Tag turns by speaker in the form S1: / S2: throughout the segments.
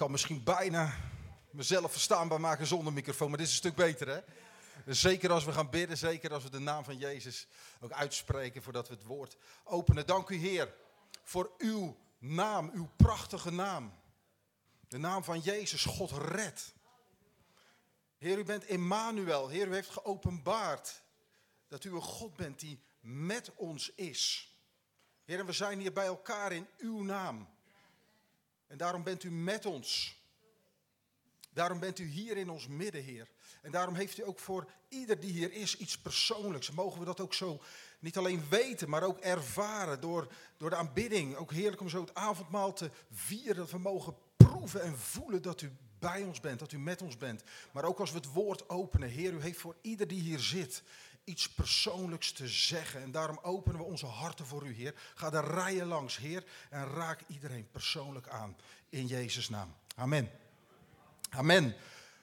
S1: kan misschien bijna mezelf verstaanbaar maken zonder microfoon, maar dit is een stuk beter hè. Zeker als we gaan bidden, zeker als we de naam van Jezus ook uitspreken voordat we het woord openen. Dank u Heer voor uw naam, uw prachtige naam. De naam van Jezus, God red. Heer, u bent Emmanuel. Heer, u heeft geopenbaard dat u een God bent die met ons is. Heer, en we zijn hier bij elkaar in uw naam. En daarom bent u met ons. Daarom bent u hier in ons midden, Heer. En daarom heeft u ook voor ieder die hier is iets persoonlijks. Mogen we dat ook zo niet alleen weten, maar ook ervaren door, door de aanbidding. Ook heerlijk om zo het avondmaal te vieren. Dat we mogen proeven en voelen dat u bij ons bent, dat u met ons bent. Maar ook als we het woord openen, Heer, u heeft voor ieder die hier zit iets persoonlijks te zeggen. En daarom openen we onze harten voor u, Heer. Ga de rijen langs, Heer, en raak iedereen persoonlijk aan. In Jezus' naam. Amen. Amen.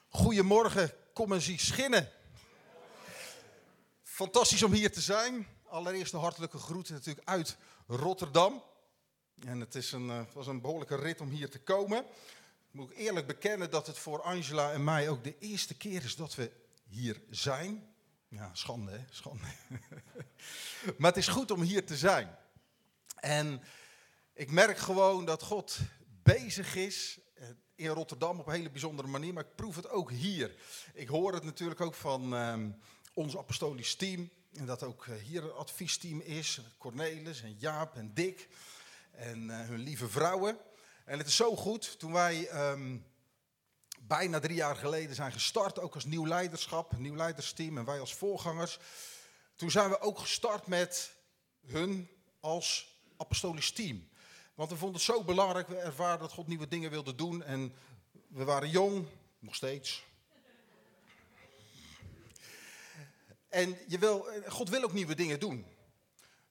S1: Goedemorgen, kom en zie schinnen. Fantastisch om hier te zijn. Allereerst een hartelijke groet natuurlijk uit Rotterdam. En het is een, was een behoorlijke rit om hier te komen. Moet eerlijk bekennen dat het voor Angela en mij ook de eerste keer is dat we hier zijn. Ja, schande hè, schande. maar het is goed om hier te zijn. En ik merk gewoon dat God bezig is in Rotterdam op een hele bijzondere manier, maar ik proef het ook hier. Ik hoor het natuurlijk ook van um, ons apostolisch team. En dat ook hier een adviesteam is. Cornelis en Jaap en Dick. En uh, hun lieve vrouwen. En het is zo goed. Toen wij um, bijna drie jaar geleden zijn gestart, ook als nieuw leiderschap, nieuw leidersteam en wij als voorgangers. Toen zijn we ook gestart met hun als apostolisch team. Want we vonden het zo belangrijk, we ervaren dat God nieuwe dingen wilde doen. En we waren jong, nog steeds. En je wil, God wil ook nieuwe dingen doen.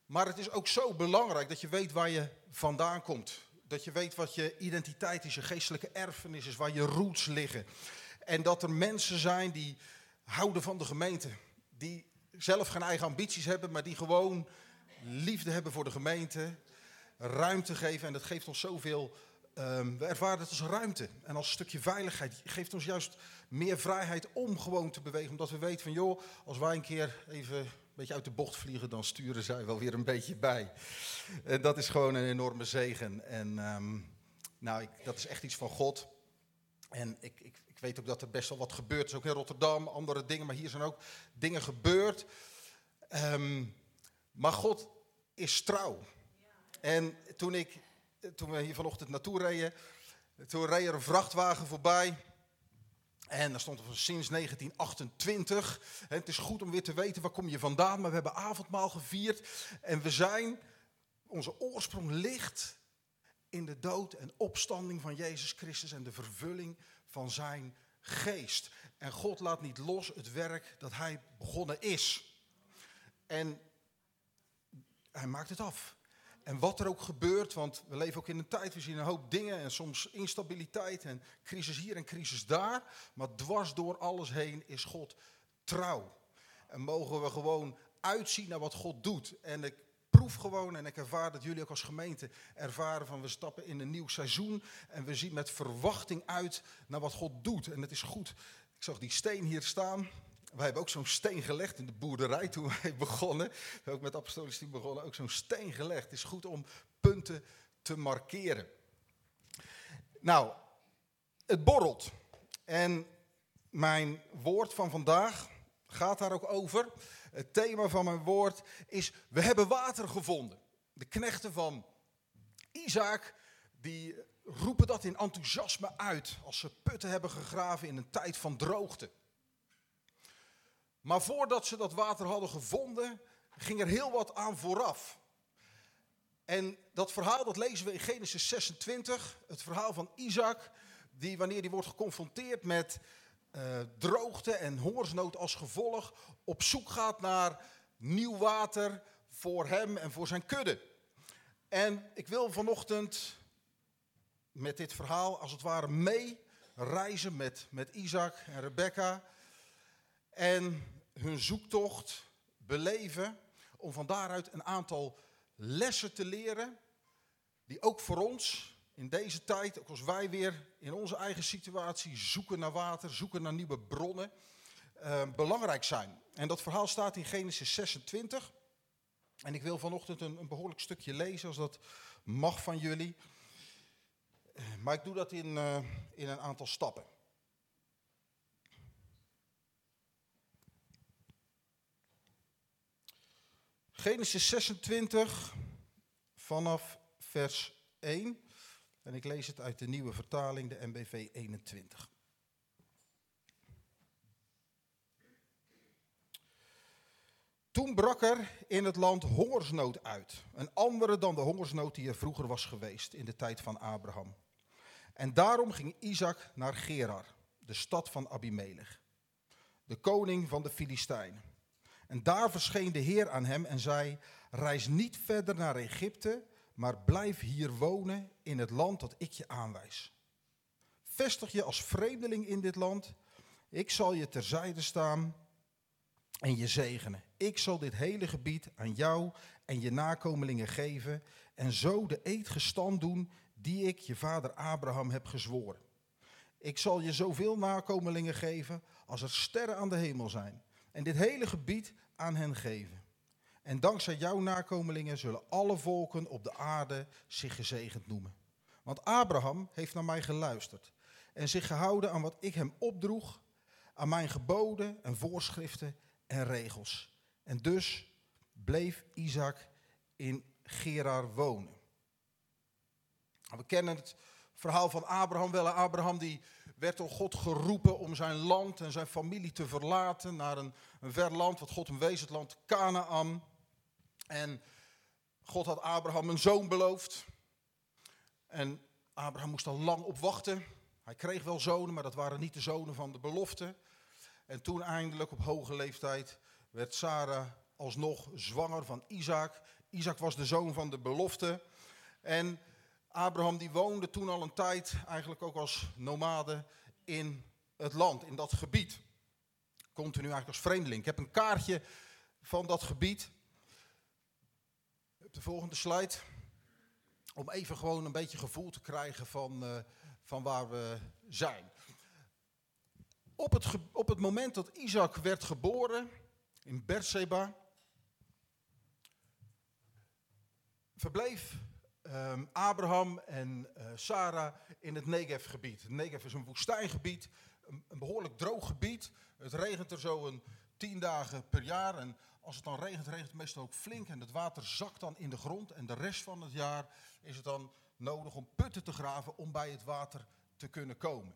S1: Maar het is ook zo belangrijk dat je weet waar je vandaan komt. Dat je weet wat je identiteit is, je geestelijke erfenis is, waar je roots liggen. En dat er mensen zijn die houden van de gemeente. Die zelf geen eigen ambities hebben, maar die gewoon liefde hebben voor de gemeente ruimte geven. En dat geeft ons zoveel. Um, we ervaren het als ruimte en als stukje veiligheid. Het geeft ons juist meer vrijheid om gewoon te bewegen. Omdat we weten van joh, als wij een keer even beetje uit de bocht vliegen, dan sturen zij wel weer een beetje bij. En dat is gewoon een enorme zegen. En um, nou, ik, dat is echt iets van God. En ik, ik, ik, weet ook dat er best wel wat gebeurt. Is ook in Rotterdam, andere dingen, maar hier zijn ook dingen gebeurd. Um, maar God is trouw. En toen, ik, toen we hier vanochtend naartoe reden, toen reed er een vrachtwagen voorbij. En daar stond er van sinds 1928. het is goed om weer te weten waar kom je vandaan, maar we hebben avondmaal gevierd. En we zijn, onze oorsprong ligt in de dood en opstanding van Jezus Christus en de vervulling van zijn geest. En God laat niet los het werk dat hij begonnen is. En hij maakt het af. En wat er ook gebeurt, want we leven ook in een tijd, we zien een hoop dingen en soms instabiliteit en crisis hier en crisis daar. Maar dwars door alles heen is God trouw. En mogen we gewoon uitzien naar wat God doet. En ik proef gewoon en ik ervaar dat jullie ook als gemeente ervaren van we stappen in een nieuw seizoen. En we zien met verwachting uit naar wat God doet. En het is goed. Ik zag die steen hier staan. Wij hebben ook zo'n steen gelegd in de boerderij toen wij begonnen. Ook met apostolisch team begonnen, ook zo'n steen gelegd. Het is goed om punten te markeren. Nou, het borrelt. En mijn woord van vandaag gaat daar ook over. Het thema van mijn woord is, we hebben water gevonden. De knechten van Isaac, die roepen dat in enthousiasme uit als ze putten hebben gegraven in een tijd van droogte. Maar voordat ze dat water hadden gevonden, ging er heel wat aan vooraf. En dat verhaal dat lezen we in Genesis 26, het verhaal van Isaac, die wanneer die wordt geconfronteerd met uh, droogte en hongersnood als gevolg, op zoek gaat naar nieuw water voor hem en voor zijn kudde. En ik wil vanochtend met dit verhaal als het ware mee reizen met, met Isaac en Rebecca. En hun zoektocht beleven om van daaruit een aantal lessen te leren die ook voor ons in deze tijd, ook als wij weer in onze eigen situatie zoeken naar water, zoeken naar nieuwe bronnen, uh, belangrijk zijn. En dat verhaal staat in Genesis 26. En ik wil vanochtend een, een behoorlijk stukje lezen, als dat mag van jullie. Eh, maar ik doe dat in, uh, in een aantal stappen. Genesis 26 vanaf vers 1. En ik lees het uit de nieuwe vertaling, de MBV 21. Toen brak er in het land hongersnood uit. Een andere dan de hongersnood die er vroeger was geweest in de tijd van Abraham. En daarom ging Isaac naar Gerar, de stad van Abimelech, de koning van de Filistijnen. En daar verscheen de Heer aan hem en zei: Reis niet verder naar Egypte, maar blijf hier wonen in het land dat ik je aanwijs. Vestig je als vreemdeling in dit land. Ik zal je terzijde staan en je zegenen. Ik zal dit hele gebied aan jou en je nakomelingen geven en zo de eed gestand doen die ik je vader Abraham heb gezworen. Ik zal je zoveel nakomelingen geven als er sterren aan de hemel zijn en dit hele gebied aan hen geven. En dankzij jouw nakomelingen zullen alle volken op de aarde zich gezegend noemen. Want Abraham heeft naar mij geluisterd en zich gehouden aan wat ik hem opdroeg, aan mijn geboden en voorschriften en regels. En dus bleef Isaac in Gerar wonen. We kennen het verhaal van Abraham wel. Abraham die werd door God geroepen om zijn land en zijn familie te verlaten naar een, ver land, wat God hem wees, het land Canaan. En God had Abraham een zoon beloofd. En Abraham moest al lang op wachten. Hij kreeg wel zonen, maar dat waren niet de zonen van de belofte. En toen eindelijk op hoge leeftijd werd Sarah alsnog zwanger van Isaac. Isaac was de zoon van de belofte. En Abraham die woonde toen al een tijd, eigenlijk ook als nomade, in het land, in dat gebied. Continu eigenlijk als vreemdeling. Ik heb een kaartje van dat gebied. Op de volgende slide. Om even gewoon een beetje gevoel te krijgen van, uh, van waar we zijn. Op het, op het moment dat Isaac werd geboren in Beersheba, verbleef um, Abraham en uh, Sarah in het Negev-gebied. Negev is een woestijngebied, een, een, behoorlijk droog gebied. Het regent er zo een tien dagen per jaar. En als het dan regent, regent het meestal ook flink. En het water zakt dan in de grond. En de rest van het jaar is het dan nodig om putten te graven om bij het water te kunnen komen.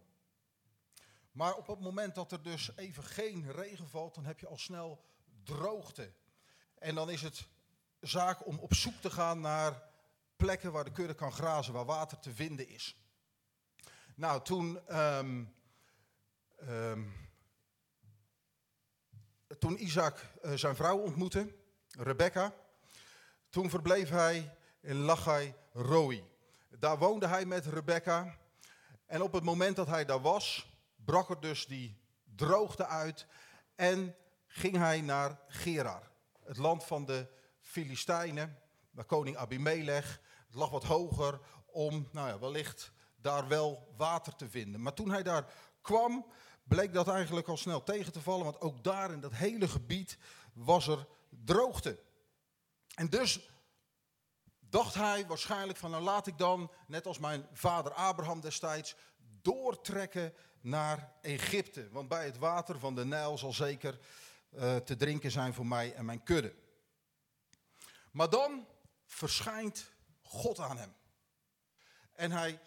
S1: Maar op het moment dat er dus even geen regen valt, dan heb je al snel droogte. En dan is het zaak om op zoek te gaan naar plekken waar de kudde kan grazen, waar water te vinden is. Nou, toen, um, um, toen Isaac uh, zijn vrouw ontmoette, Rebecca, toen verbleef hij in Lachai Roi. Daar woonde hij met Rebecca. En op het moment dat hij daar was, brak er dus die droogte uit en ging hij naar Gerar, het land van de Filistijnen, waar koning Abimelech. Het lag wat hoger om, nou ja, wellicht daar wel water te vinden. Maar toen hij daar kwam, bleek dat eigenlijk al snel tegen te vallen, want ook daar in dat hele gebied was er droogte. En dus dacht hij waarschijnlijk van, nou laat ik dan, net als mijn vader Abraham destijds, doortrekken naar Egypte. Want bij het water van de Nijl zal zeker uh, te drinken zijn voor mij en mijn kudde. Maar dan verschijnt God aan hem. En hij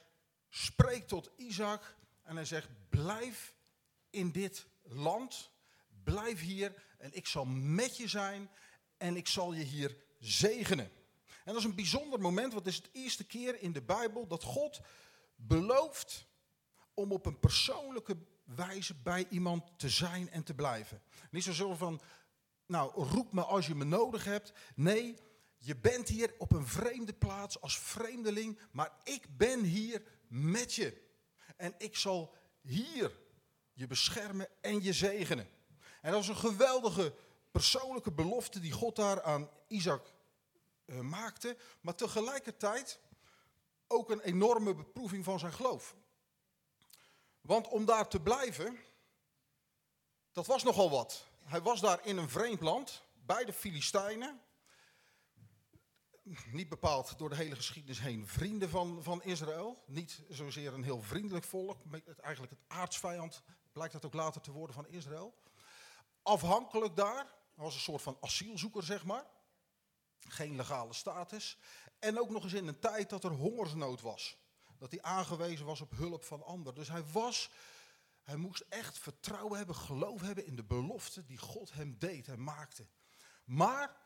S1: spreekt tot Isaac en hij zegt, blijf in dit land, blijf hier en ik zal met je zijn en ik zal je hier zegenen. En dat is een bijzonder moment, want het is het eerste keer in de Bijbel dat God belooft om op een persoonlijke wijze bij iemand te zijn en te blijven. Niet zo van, nou roep me als je me nodig hebt. Nee, je bent hier op een vreemde plaats als vreemdeling, maar ik ben hier met je. En ik zal hier je beschermen en je zegenen. En dat is een geweldige persoonlijke belofte die God daar aan Isaac uh, maakte. Maar tegelijkertijd ook een enorme beproeving van zijn geloof. Want om daar te blijven, dat was nogal wat. Hij was daar in een vreemd land, bij de Filistijnen. Niet bepaald door de hele geschiedenis heen vrienden van, van Israël. Niet zozeer een heel vriendelijk volk. Eigenlijk het aardsvijand blijkt dat ook later te worden van Israël. Afhankelijk daar. Was een soort van asielzoeker, zeg maar. Geen legale status. En ook nog eens in een tijd dat er hongersnood was. Dat hij aangewezen was op hulp van anderen. Dus hij was, hij moest echt vertrouwen hebben, geloof hebben in de belofte die God hem deed en maakte. Maar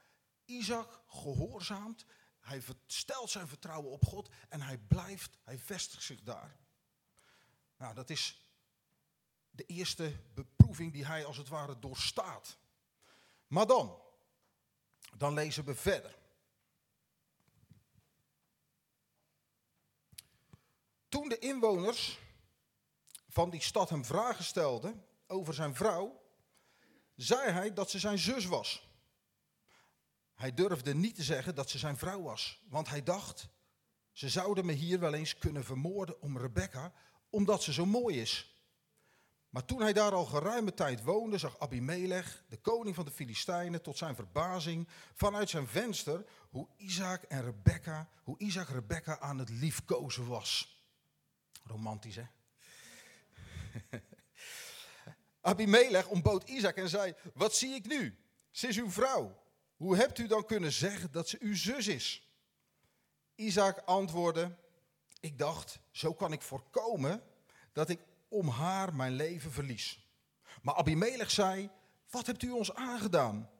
S1: Isaac gehoorzaamt, hij stelt zijn vertrouwen op God en hij blijft, hij vestigt zich daar. Nou, dat is de eerste beproeving die hij als het ware doorstaat. Maar dan, dan lezen we verder. Toen de inwoners van die stad hem vragen stelden over zijn vrouw, zei hij dat ze zijn zus was. Hij durfde niet te zeggen dat ze zijn vrouw was, want hij dacht, ze zouden me hier wel eens kunnen vermoorden om Rebecca, omdat ze zo mooi is. Maar toen hij daar al geruime tijd woonde, zag Abimelech, de koning van de Filistijnen, tot zijn verbazing vanuit zijn venster hoe Isaac en Rebecca, hoe Isaac Rebecca aan het liefkozen was. Romantisch, hè? Abimelech ontbood Isaac en zei, wat zie ik nu? Ze is uw vrouw. Hoe hebt u dan kunnen zeggen dat ze uw zus is? Isaac antwoordde, ik dacht, zo kan ik voorkomen dat ik om haar mijn leven verlies. Maar Abimelech zei, wat hebt u ons aangedaan?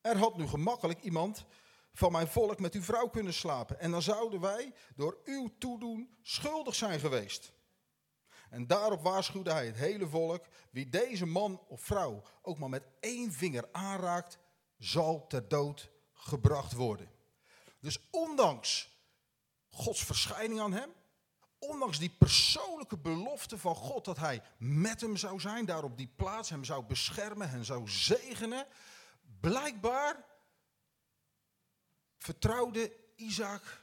S1: Er had nu gemakkelijk iemand van mijn volk met uw vrouw kunnen slapen. En dan zouden wij door uw toedoen schuldig zijn geweest. En daarop waarschuwde hij het hele volk, wie deze man of vrouw ook maar met één vinger aanraakt, zal ter dood gebracht worden. Dus ondanks Gods verschijning aan hem, ondanks die persoonlijke belofte van God dat hij met hem zou zijn, daar op die plaats hem zou beschermen, en zou zegenen, blijkbaar vertrouwde Isaac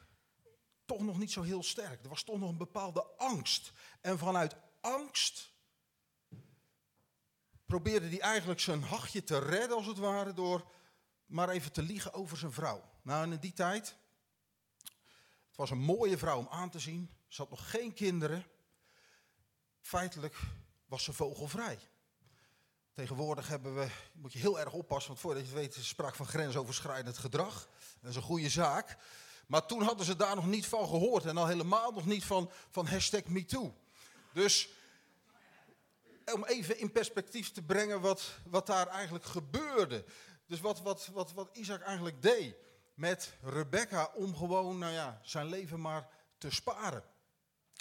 S1: toch nog niet zo heel sterk. Er was toch nog een bepaalde angst. En vanuit angst probeerde hij eigenlijk zijn hachje te redden, als het ware, door maar even te liegen over zijn vrouw. Nou, in die tijd, het was een mooie vrouw om aan te zien. Ze had nog geen kinderen. Feitelijk was ze vogelvrij. Tegenwoordig hebben we, moet je heel erg oppassen, want voordat je het weet is sprake van grensoverschrijdend gedrag. Dat is een goede zaak. Maar toen hadden ze daar nog niet van gehoord en al helemaal nog niet van, van hashtag MeToo. Dus om even in perspectief te brengen wat, wat daar eigenlijk gebeurde. Dus wat, wat, wat, wat Isaac eigenlijk deed met Rebecca om gewoon nou ja, zijn leven maar te sparen.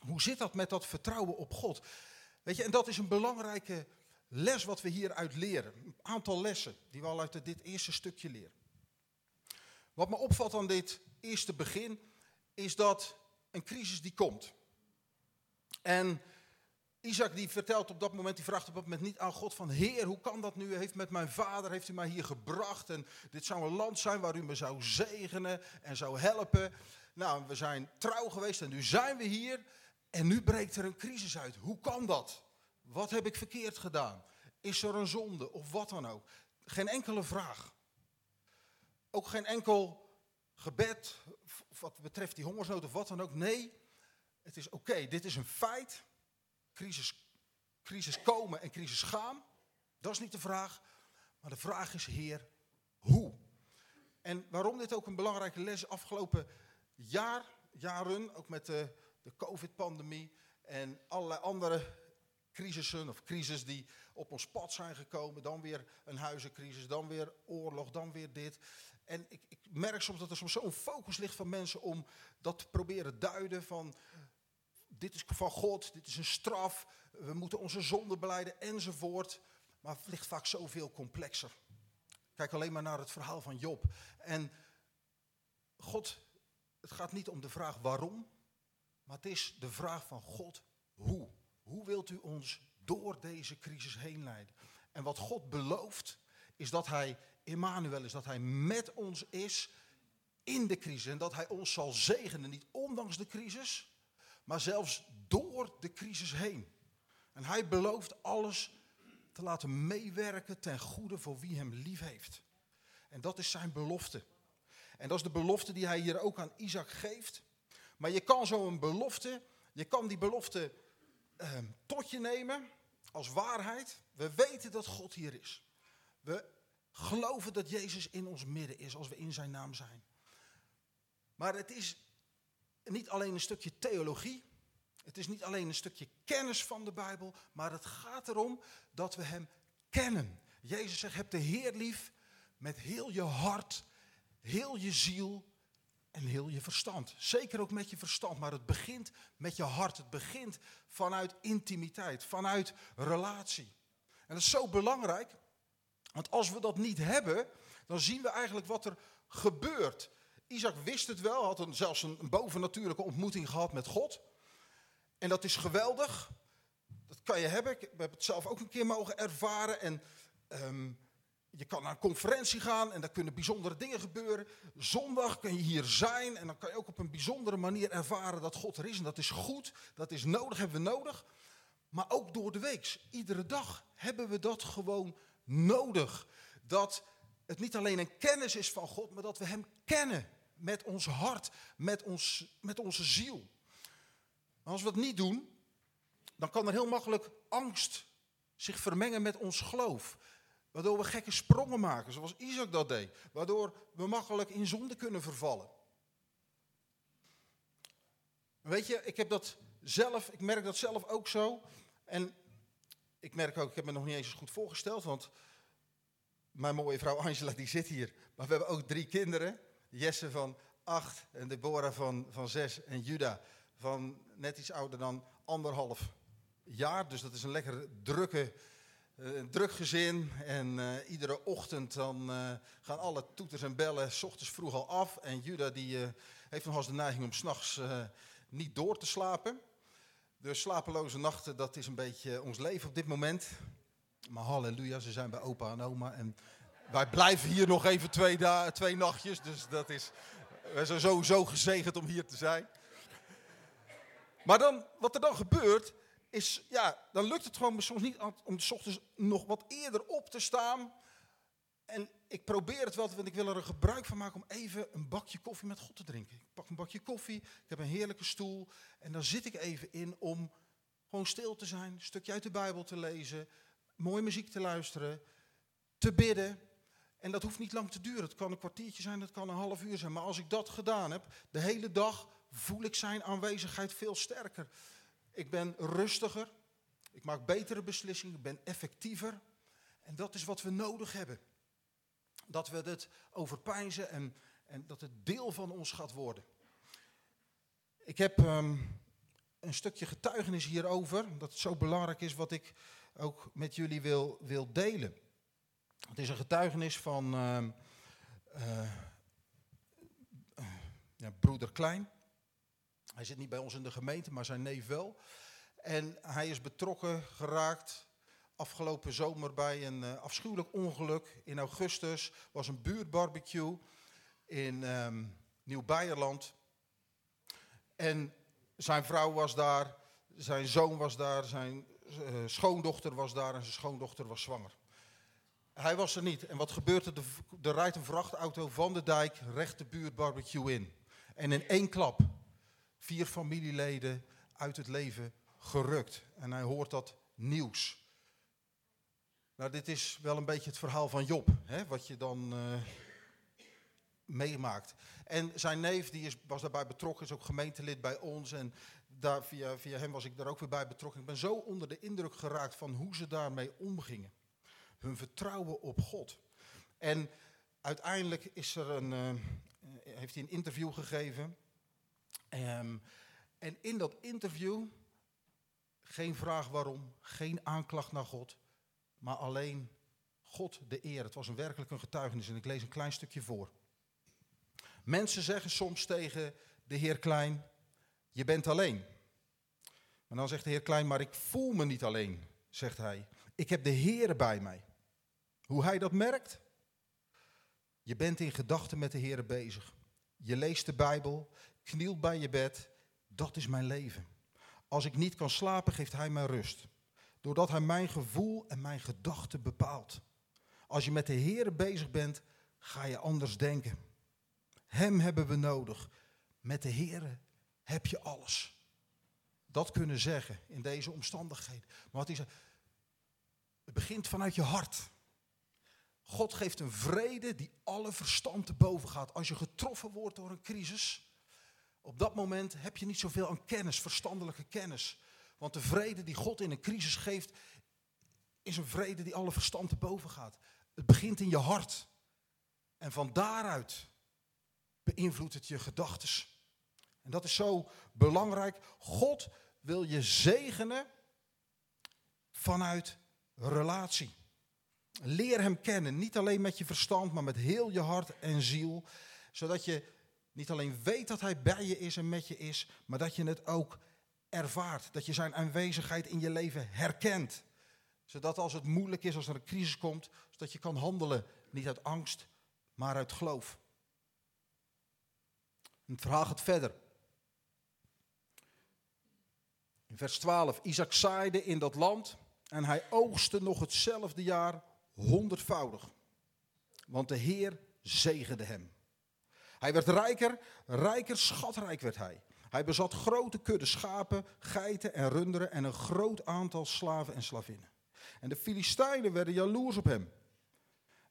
S1: Hoe zit dat met dat vertrouwen op God? Weet je, en dat is een belangrijke les wat we hieruit leren. Een aantal lessen die we al uit dit eerste stukje leren. Wat me opvalt aan dit eerste begin is dat een crisis die komt. En Isaac die vertelt op dat moment, die vraagt op dat moment niet aan God van Heer, hoe kan dat nu? Heeft met mijn vader, heeft u mij hier gebracht en dit zou een land zijn waar u me zou zegenen en zou helpen. Nou, we zijn trouw geweest en nu zijn we hier en nu breekt er een crisis uit. Hoe kan dat? Wat heb ik verkeerd gedaan? Is er een zonde of wat dan ook? Geen enkele vraag. Ook geen enkel gebed wat betreft die hongersnood of wat dan ook. Nee, het is oké, dit is een feit. Crisis, crisis komen en crisis gaan. Dat is niet de vraag. Maar de vraag is, Heer, hoe? En waarom dit ook een belangrijke les afgelopen jaar, jaren, ook met de, de COVID-pandemie en allerlei andere crisissen of crisis die op ons pad zijn gekomen. Dan weer een huizencrisis, dan weer oorlog, dan weer dit. En ik, ik merk soms dat er soms zo'n focus ligt van mensen om dat te proberen duiden van... Dit is van God, dit is een straf, we moeten onze zonde beleiden enzovoort. Maar het ligt vaak zoveel complexer. Kijk alleen maar naar het verhaal van Job. En God, het gaat niet om de vraag waarom, maar het is de vraag van God hoe. Hoe wilt u ons door deze crisis heen leiden? En wat God belooft, is dat Hij Emmanuel is, dat Hij met ons is in de crisis. En dat hij ons zal zegenen, niet ondanks de crisis, maar zelfs door de crisis heen. En hij belooft alles te laten meewerken ten goede voor wie hem lief heeft. En dat is zijn belofte. En dat is de belofte die hij hier ook aan Isaac geeft. Maar je kan zo'n belofte, je kan die belofte ehm, tot je nemen als waarheid. We weten dat God hier is. We geloven dat Jezus in ons midden is als we in zijn naam zijn. Maar het is niet alleen een stukje theologie. Het is niet alleen een stukje kennis van de Bijbel. Maar het gaat erom dat we hem kennen. Jezus zegt, heb de Heer lief met heel je hart, heel je ziel en heel je verstand. Zeker ook met je verstand, maar het begint met je hart. Het begint vanuit intimiteit, vanuit relatie. En dat is zo belangrijk, want als we dat niet hebben, dan zien we eigenlijk wat er gebeurt. Isaac wist het wel, had een, zelfs een bovennatuurlijke ontmoeting gehad met God. En dat is geweldig. Dat kan je hebben. Ik heb het zelf ook een keer mogen ervaren. En um, je kan naar een conferentie gaan en daar kunnen bijzondere dingen gebeuren. Zondag kun je hier zijn en dan kan je ook op een bijzondere manier ervaren dat God er is. En dat is goed, dat is nodig, hebben we nodig. Maar ook door de week, iedere dag hebben we dat gewoon nodig. Dat het niet alleen een kennis is van God, maar dat we Hem kennen met ons hart, met, ons, met onze ziel. Als we dat niet doen, dan kan er heel makkelijk angst zich vermengen met ons geloof. Waardoor we gekke sprongen maken, zoals Isaac dat deed. Waardoor we makkelijk in zonde kunnen vervallen. Weet je, ik heb dat zelf, ik merk dat zelf ook zo. En ik merk ook, ik heb me nog niet eens goed voorgesteld, want mijn mooie vrouw Angela die zit hier. Maar we hebben ook drie kinderen. Jesse van acht en Deborah van, van zes en Juda van net iets ouder dan anderhalf jaar. Dus dat is een lekker drukke eh, een druk gezin en uh, iedere ochtend dan uh, gaan alle toeters en bellen s ochtends vroeg al af. En Juda die uh, heeft nog eens de neiging om s'nachts niet door te slapen. Dus slapeloze nachten, dat is een beetje ons leven op dit moment. Maar halleluja, ze zijn bij opa en oma. En wij blijven hier nog even twee, twee nachtjes. Dus dat is, we zijn sowieso gezegend om hier te zijn. Maar dan, wat er dan gebeurt, is, ja, dan lukt het gewoon soms niet om s ochtends nog wat eerder op te staan. En ik probeer het wel, want ik wil er gebruik van maken om even een bakje koffie met God te drinken. Ik pak een bakje koffie, ik heb een heerlijke stoel en dan zit ik even in om gewoon stil te zijn, een stukje uit de Bijbel te lezen, mooie muziek te luisteren, te bidden. En dat hoeft niet lang te duren. Het kan een kwartiertje zijn, het kan een half uur zijn. Maar als ik dat gedaan heb, de hele dag voel ik zijn aanwezigheid veel sterker. Ik ben rustiger. Ik maak betere beslissingen. Ik ben effectiever. En dat is wat we nodig hebben. Dat we het overpijzen en, en dat het deel van ons gaat worden. Ik heb um, een stukje getuigenis hierover. Dat het zo belangrijk is wat ik ook met jullie wil, wil delen. Het is een getuigenis van uh, uh, ja, broeder Klein. Hij zit niet bij ons in de gemeente, maar zijn neef wel. En hij is betrokken geraakt afgelopen zomer bij een uh, afschuwelijk ongeluk. In augustus was een buurtbarbecue in um, Nieuw-Beierland. En zijn vrouw was daar, zijn zoon was daar, zijn schoondochter was daar en zijn schoondochter was zwanger. Hij was er niet. En wat gebeurt er? Er rijdt een vrachtauto van de dijk recht de buurtbarbecue in. En in één klap vier familieleden uit het leven gerukt. En hij hoort dat nieuws. Nou, dit is wel een beetje het verhaal van Job, hè, wat je dan uh, meemaakt. En zijn neef die is, was daarbij betrokken, is ook gemeentelid bij ons. En daar, via, via hem was ik daar ook weer bij betrokken. Ik ben zo onder de indruk geraakt van hoe ze daarmee omgingen. Hun vertrouwen op God. En uiteindelijk is er een, uh, heeft hij een interview gegeven. Um, en in dat interview, geen vraag waarom, geen aanklacht naar God, maar alleen God de eer. Het was een werkelijk een getuigenis en ik lees een klein stukje voor. Mensen zeggen soms tegen de heer Klein, je bent alleen. Maar dan zegt de heer Klein, maar ik voel me niet alleen, zegt hij. Ik heb de Heer bij mij. Hoe hij dat merkt? Je bent in gedachten met de Heer bezig. je leest de Bijbel, knielt bij je bed. Dat is mijn leven. Als ik niet kan slapen, geeft Hij mij rust. Doordat Hij mijn gevoel en mijn gedachten bepaalt. Als je met de Heer bezig bent, ga je anders denken. Hem hebben we nodig. Met de Heer heb je alles. Dat kunnen zeggen in deze omstandigheden. Maar wat is het? Het begint vanuit je hart. God geeft een vrede die alle verstand te boven gaat. Als je getroffen wordt door een crisis, op dat moment heb je niet zoveel aan kennis, verstandelijke kennis. Want de vrede die God in een crisis geeft, is een vrede die alle verstand te boven gaat. Het begint in je hart. En van daaruit beïnvloedt het je gedachten. En dat is zo belangrijk. God wil je zegenen vanuit relatie. Leer hem kennen, niet alleen met je verstand, maar met heel je hart en ziel. Zodat je niet alleen weet dat hij bij je is en met je is, maar dat je het ook ervaart. Dat je zijn aanwezigheid in je leven herkent. Zodat als het moeilijk is, als er een crisis komt, dat je kan handelen. Niet uit angst, maar uit geloof. Het verhaal gaat verder. In vers 12. Isaac zaaide in dat land en hij oogste nog hetzelfde jaar honderdvoudig. Want de Heer zegende hem. Hij werd rijker, rijker, schatrijk werd hij. Hij bezat grote kudde schapen, geiten en runderen en een groot aantal slaven en slavinnen. En de Filistijnen werden jaloers op hem.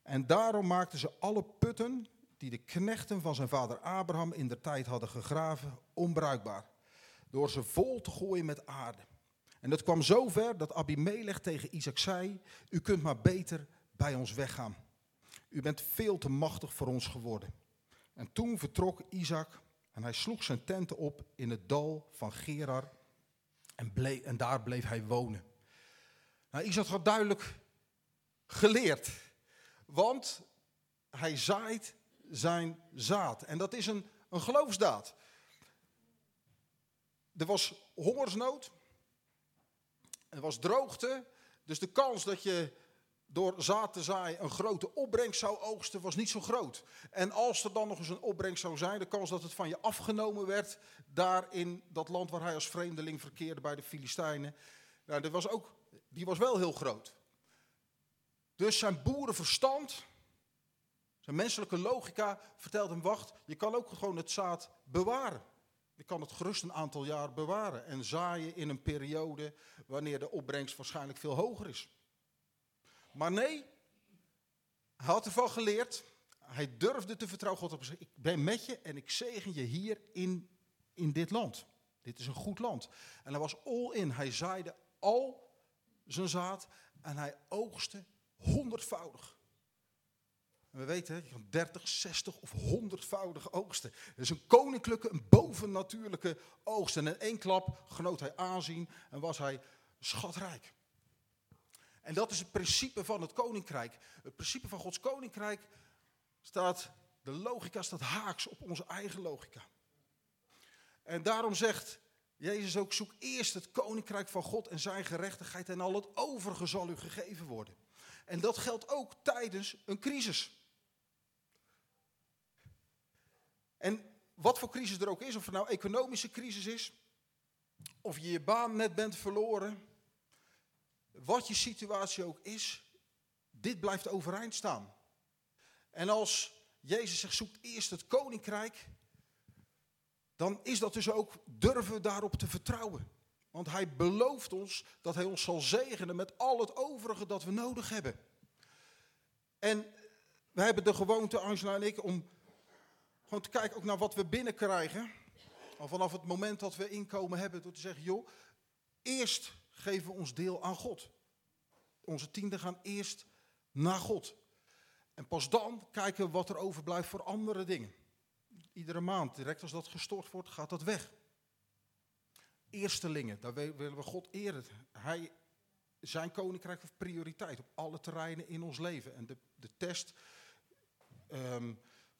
S1: En daarom maakten ze alle putten die de knechten van zijn vader Abraham in der tijd hadden gegraven, onbruikbaar. Door ze vol te gooien met aarde. En dat kwam zover dat Abimelech tegen Isaac zei: U kunt maar beter bij ons weggaan. U bent veel te machtig voor ons geworden. En toen vertrok Isaac en hij sloeg zijn tenten op in het dal van Gerar en, bleef, en daar bleef hij wonen. Nou, Isaac had duidelijk geleerd, want hij zaait zijn zaad. En dat is een, een geloofsdaad. Er was hongersnood, er was droogte, dus de kans dat je door zaad te zaaien een grote opbrengst zou oogsten, was niet zo groot. En als er dan nog eens een opbrengst zou zijn, de kans dat het van je afgenomen werd, daar in dat land waar hij als vreemdeling verkeerde bij de Filistijnen, nou, dat was ook, die was wel heel groot. Dus zijn boerenverstand, zijn menselijke logica vertelt hem, wacht, je kan ook gewoon het zaad bewaren. Je kan het gerust een aantal jaar bewaren en zaaien in een periode wanneer de opbrengst waarschijnlijk veel hoger is. Maar nee, hij had ervan geleerd. Hij durfde te vertrouwen. God op zich. Ik ben met je en ik zegen je hier in, in dit land. Dit is een goed land. En hij was all in. Hij zaaide al zijn zaad en hij oogste honderdvoudig. En we weten, je kan 30, 60 of honderdvoudig oogsten. Dat is een koninklijke, een bovennatuurlijke oogst. En in één klap genoot hij aanzien en was hij schatrijk. En dat is het principe van het koninkrijk. Het principe van Gods koninkrijk staat, de logica staat haaks op onze eigen logica. En daarom zegt Jezus ook, zoek eerst het koninkrijk van God en zijn gerechtigheid en al het overige zal u gegeven worden. En dat geldt ook tijdens een crisis. En wat voor crisis er ook is, of het nou economische crisis is, of je je baan net bent verloren, wat je situatie ook is, dit blijft overeind staan. En als Jezus zegt, zoekt eerst het koninkrijk, dan is dat dus ook durven daarop te vertrouwen. Want hij belooft ons dat hij ons zal zegenen met al het overige dat we nodig hebben. En we hebben de gewoonte, Angela en ik, om gewoon te kijken ook naar wat we binnenkrijgen. Al vanaf het moment dat we inkomen hebben, door te zeggen, joh, eerst geven we ons deel aan God. Onze tienden gaan eerst naar God. En pas dan kijken we wat er overblijft voor andere dingen. Iedere maand, direct als dat gestort wordt, gaat dat weg. Eerstelingen, daar willen we God eren. Hij, zijn koninkrijk heeft prioriteit op alle terreinen in ons leven. En de, de test ehm,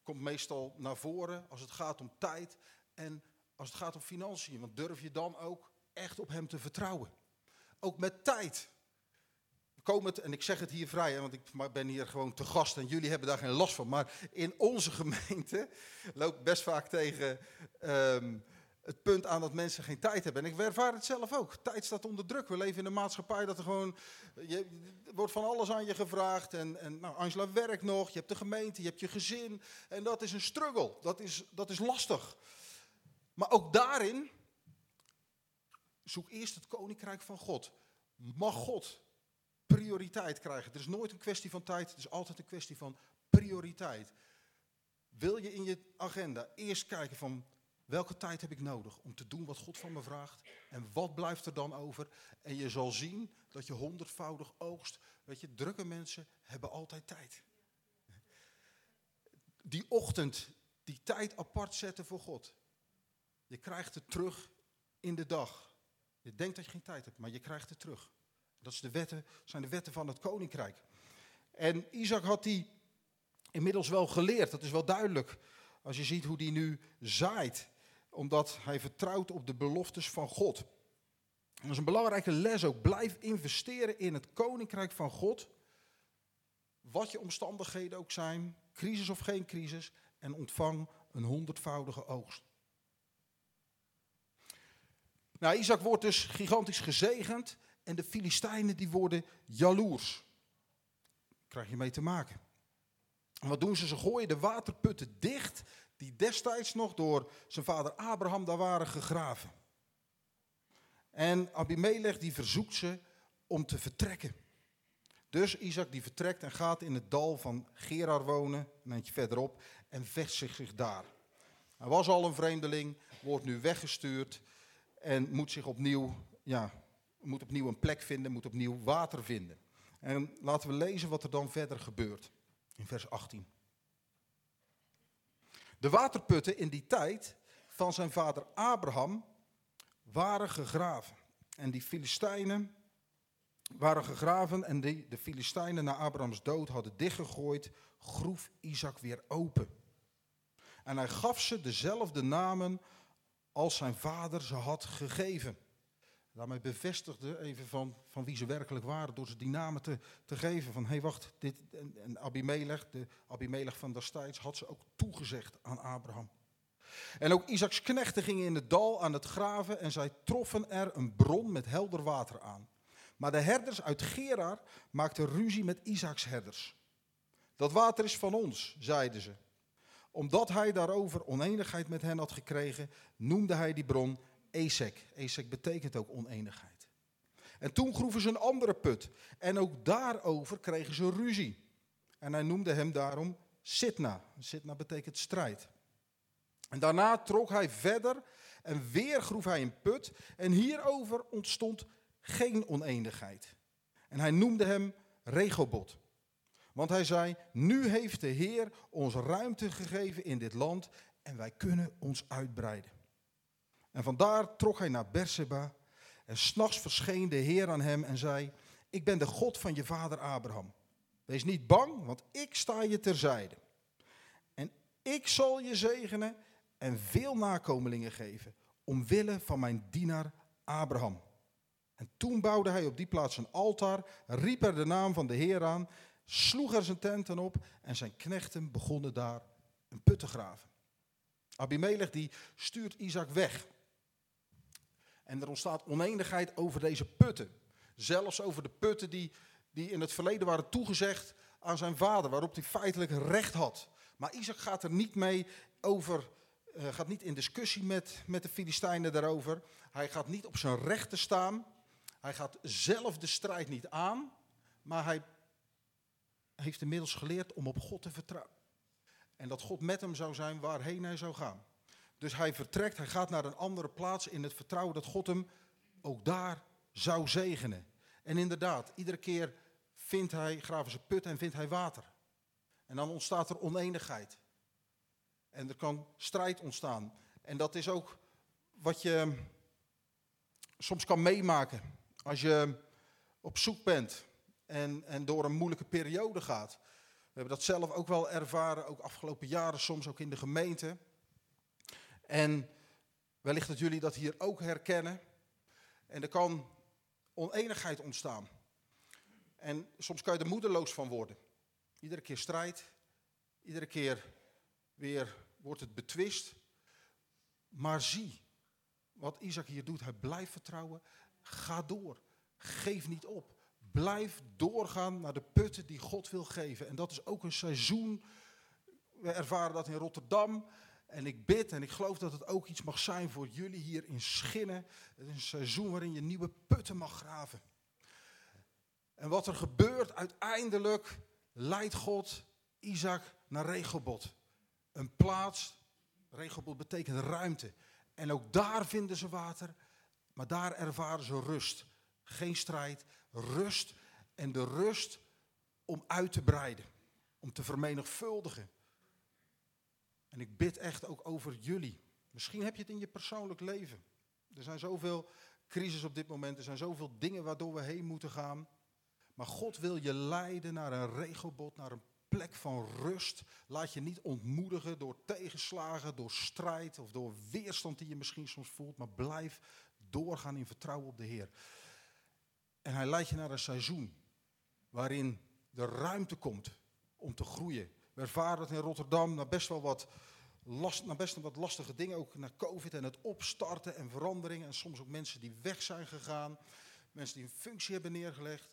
S1: komt meestal naar voren als het gaat om tijd en als het gaat om financiën. Want durf je dan ook echt op hem te vertrouwen? Ook met tijd. komen het, en ik zeg het hier vrij, hè, want ik ben hier gewoon te gast en jullie hebben daar geen last van. Maar in onze gemeente loopt best vaak tegen ehm, het punt aan dat mensen geen tijd hebben. En ik ervaar het zelf ook. Tijd staat onder druk. We leven in een maatschappij dat er gewoon. Je, er wordt van alles aan je gevraagd. En, en nou, Angela werkt nog. Je hebt de gemeente, je hebt je gezin. En dat is een struggle. Dat is, dat is lastig. Maar ook daarin. Zoek eerst het koninkrijk van God. Mag God prioriteit krijgen? Het is nooit een kwestie van tijd. Het is altijd een kwestie van prioriteit. Wil je in je agenda eerst kijken van Welke tijd heb ik nodig om te doen wat God van me vraagt? En wat blijft er dan over? En je zal zien dat je honderdvoudig oogst. Weet je, drukke mensen hebben altijd tijd. Die ochtend, die tijd apart zetten voor God. Je krijgt het terug in de dag. Je denkt dat je geen tijd hebt, maar je krijgt het terug. Dat is de wetten, zijn de wetten van het koninkrijk. En Isaac had die inmiddels wel geleerd, dat is wel duidelijk. Als je ziet hoe die nu zaait omdat hij vertrouwt op de beloftes van God. dat is een belangrijke les ook. Blijf investeren in het koninkrijk van God. Wat je omstandigheden ook zijn, crisis of geen crisis, en ontvang een honderdvoudige oogst. Nou, Isaac wordt dus gigantisch gezegend en de Filistijnen die worden jaloers. Krijg je mee te maken. En wat doen ze? Ze gooien de waterputten dicht die destijds nog door zijn vader Abraham daar waren gegraven. En Abimelech die verzoekt ze om te vertrekken. Dus Isaac die vertrekt en gaat in het dal van Gerar wonen, een eentje verderop, en vestigt zich daar. Hij was al een vreemdeling, wordt nu weggestuurd en moet zich opnieuw, ja, moet opnieuw een plek vinden, moet opnieuw water vinden. En laten we lezen wat er dan verder gebeurt in vers 18. De waterputten in die tijd van zijn vader Abraham waren gegraven. En die Filistijnen waren gegraven en die, de Filistijnen na Abrahams dood hadden dichtgegooid, groef Isaac weer open. En hij gaf ze dezelfde namen als zijn vader ze had gegeven. Daarmee bevestigde even van, van wie ze werkelijk waren door ze die namen te, te geven. Van hé hey, wacht, dit, en, Abimelech, de Abimelech van destijds, had ze ook toegezegd aan Abraham. En ook Isaacs knechten gingen in het dal aan het graven en zij troffen er een bron met helder water aan. Maar de herders uit Gerar maakten ruzie met Isaacs herders. Dat water is van ons, zeiden ze. Omdat hij daarover oneenigheid met hen had gekregen, noemde hij die bron Esek. Esek betekent ook oneenigheid. En toen groeven ze een andere put. En ook daarover kregen ze ruzie. En hij noemde hem daarom Sitna. Sitna betekent strijd. En daarna trok hij verder en weer groef hij een put. En hierover ontstond geen oneenigheid. En hij noemde hem Regobot. Want hij zei, nu heeft de Heer ons ruimte gegeven in dit land en wij kunnen ons uitbreiden. En vandaar trok hij naar Berseba. En s'nachts verscheen de Heer aan hem en zei: Ik ben de God van je vader Abraham. Wees niet bang, want ik sta je terzijde. En ik zal je zegenen en veel nakomelingen geven, omwille van mijn dienaar Abraham. En toen bouwde hij op die plaats een altaar, riep er de naam van de Heer aan, sloeg er zijn tenten op en zijn knechten begonnen daar een put te graven. Abimelech die stuurt Isaac weg. En er ontstaat oneenigheid over deze putten. Zelfs over de putten die, die in het verleden waren toegezegd aan zijn vader, waarop hij feitelijk recht had. Maar Isaac gaat er niet mee over, uh, gaat niet in discussie met, met de Filistijnen daarover. Hij gaat niet op zijn rechten staan. Hij gaat zelf de strijd niet aan, maar hij heeft inmiddels geleerd om op God te vertrouwen. En dat God met hem zou zijn waarheen hij zou gaan. Dus hij vertrekt, hij gaat naar een andere plaats in het vertrouwen dat God hem ook daar zou zegenen. En inderdaad, iedere keer vindt hij, graven ze put en vindt hij water. En dan ontstaat er oneenigheid. En er kan strijd ontstaan. En dat is ook wat je soms kan meemaken. Als je op zoek bent en, en door een moeilijke periode gaat. We hebben dat zelf ook wel ervaren, ook afgelopen jaren, soms ook in de gemeente. En wellicht dat jullie dat hier ook herkennen. En er kan oneenigheid ontstaan. En soms kan je er moedeloos van worden. Iedere keer strijd, iedere keer weer wordt het betwist. Maar zie wat Isaac hier doet. Hij blijft vertrouwen. Ga door. Geef niet op. Blijf doorgaan naar de putten die God wil geven. En dat is ook een seizoen. We ervaren dat in Rotterdam. En ik bid en ik geloof dat het ook iets mag zijn voor jullie hier in Schinnen. Het is een seizoen waarin je nieuwe putten mag graven. En wat er gebeurt uiteindelijk, leidt God Isaac naar Regelbot. Een plaats, Regelbot betekent ruimte. En ook daar vinden ze water, maar daar ervaren ze rust. Geen strijd, rust en de rust om uit te breiden, om te vermenigvuldigen. En ik bid echt ook over jullie. Misschien heb je het in je persoonlijk leven. Er zijn zoveel crisis op dit moment, er zijn zoveel dingen waardoor we heen moeten gaan. Maar God wil je leiden naar een regelbod, naar een plek van rust. Laat je niet ontmoedigen door tegenslagen, door strijd of door weerstand die je misschien soms voelt. Maar blijf doorgaan in vertrouwen op de Heer. En hij leidt je naar een seizoen waarin de ruimte komt om te groeien. We ervaren het in Rotterdam naar best wel wat, last, naar best wel wat lastige dingen. Ook naar COVID en het opstarten en veranderingen. En soms ook mensen die weg zijn gegaan. Mensen die een functie hebben neergelegd.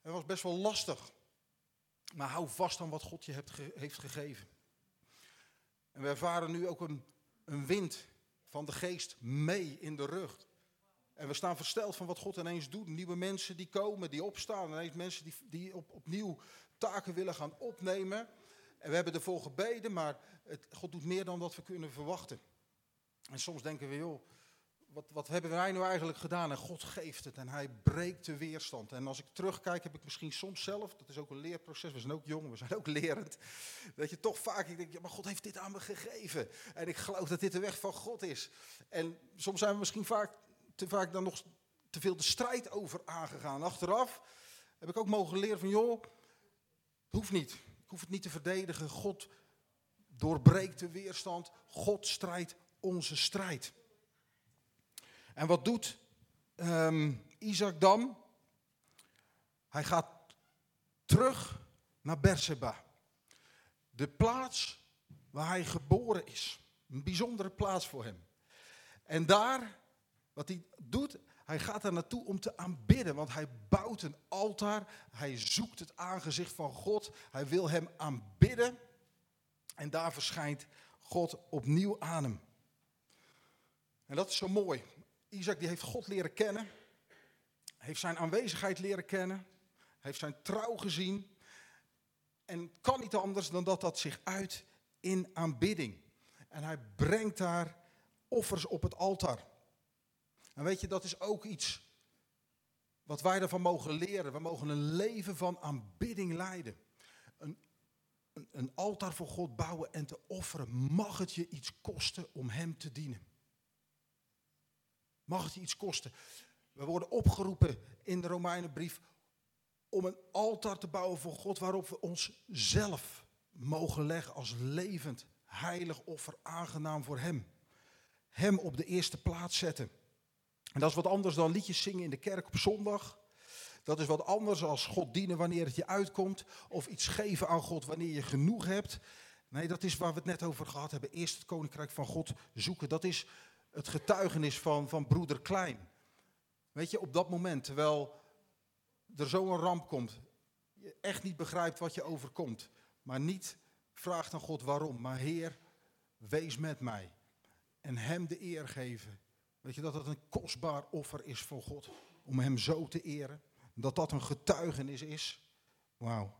S1: Het was best wel lastig. Maar hou vast aan wat God je hebt heeft gegeven. En we ervaren nu ook een, een wind van de geest mee in de rug. En we staan versteld van wat God ineens doet. Nieuwe mensen die komen, die opstaan. Ineens mensen die, die op, opnieuw taken willen gaan opnemen. En we hebben ervoor gebeden, maar God doet meer dan wat we kunnen verwachten. En soms denken we, joh, wat, wat hebben wij nu eigenlijk gedaan? En God geeft het en hij breekt de weerstand. En als ik terugkijk, heb ik misschien soms zelf, dat is ook een leerproces, we zijn ook jong, we zijn ook lerend. Dat je toch vaak, ik denk, ja, maar God heeft dit aan me gegeven. En ik geloof dat dit de weg van God is. En soms zijn we misschien vaak, te vaak dan nog te veel de strijd over aangegaan. Achteraf heb ik ook mogen leren van, joh, hoeft niet. Ik hoef het niet te verdedigen. God doorbreekt de weerstand. God strijdt onze strijd. En wat doet um, Isaac dan? Hij gaat terug naar Berseba. De plaats waar hij geboren is. Een bijzondere plaats voor hem. En daar, wat hij doet, hij gaat daar naartoe om te aanbidden. Want hij bouwt een altaar. Hij zoekt het aangezicht van God. Hij wil hem aanbidden. En daar verschijnt God opnieuw aan hem. En dat is zo mooi. Isaac die heeft God leren kennen, heeft zijn aanwezigheid leren kennen, heeft zijn trouw gezien. En kan niet anders dan dat dat zich uit in aanbidding. En hij brengt daar offers op het altaar. En weet je, dat is ook iets wat wij ervan mogen leren. We mogen een leven van aanbidding leiden. Een, een, een altaar voor God bouwen en te offeren. Mag het je iets kosten om Hem te dienen? Mag het je iets kosten? We worden opgeroepen in de Romeinenbrief om een altaar te bouwen voor God waarop we ons zelf mogen leggen als levend, heilig offer, aangenaam voor Hem. Hem op de eerste plaats zetten. En dat is wat anders dan liedjes zingen in de kerk op zondag. Dat is wat anders als God dienen wanneer het je uitkomt. Of iets geven aan God wanneer je genoeg hebt. Nee, dat is waar we het net over gehad hebben. Eerst het koninkrijk van God zoeken. Dat is het getuigenis van, van broeder Klein. Weet je, op dat moment, terwijl er zo'n ramp komt, je echt niet begrijpt wat je overkomt, maar niet vraagt aan God waarom, maar Heer, wees met mij. En Hem de eer geven. Weet je dat dat een kostbaar offer is voor God, om Hem zo te eren. Dat dat een getuigenis is. Wauw.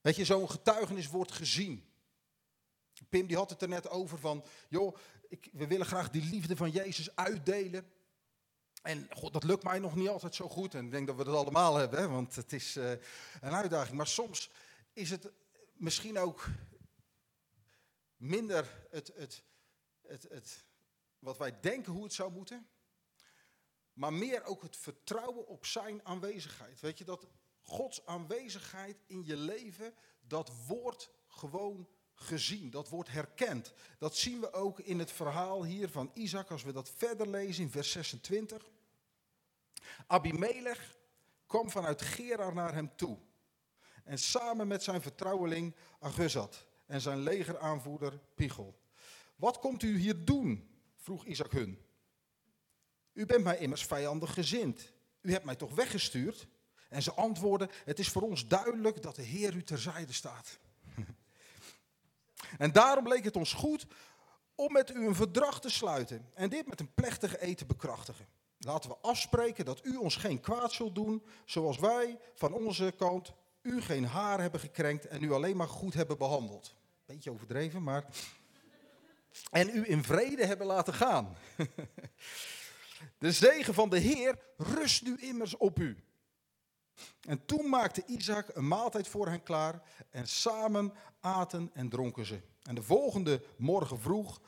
S1: Weet je, zo'n getuigenis wordt gezien. Pim die had het er net over van, joh, ik, we willen graag die liefde van Jezus uitdelen. En God, dat lukt mij nog niet altijd zo goed. En ik denk dat we dat allemaal hebben, hè, want het is uh, een uitdaging. Maar soms is het misschien ook minder het, het, het, het, wat wij denken hoe het zou moeten. Maar meer ook het vertrouwen op zijn aanwezigheid. Weet je, dat Gods aanwezigheid in je leven, dat wordt gewoon gezien, dat wordt herkend. Dat zien we ook in het verhaal hier van Isaac, als we dat verder lezen in vers 26. Abimelech, kwam vanuit Gerar naar hem toe. En samen met zijn vertrouweling Aguzat en zijn legeraanvoerder Pichel. Wat komt u hier doen? Vroeg Isaac hun. U bent mij immers vijandig gezind. U hebt mij toch weggestuurd? En ze antwoordden, het is voor ons duidelijk dat de Heer u terzijde staat. en daarom leek het ons goed om met u een verdrag te sluiten en dit met een plechtige eten bekrachtigen. Laten we afspreken dat u ons geen kwaad zult doen, zoals wij van onze kant u geen haar hebben gekrenkt en u alleen maar goed hebben behandeld. Beetje overdreven, maar. En u in vrede hebben laten gaan. De zegen van de Heer rust nu immers op u. En toen maakte Isaac een maaltijd voor hen klaar en samen aten en dronken ze. En de volgende morgen vroeg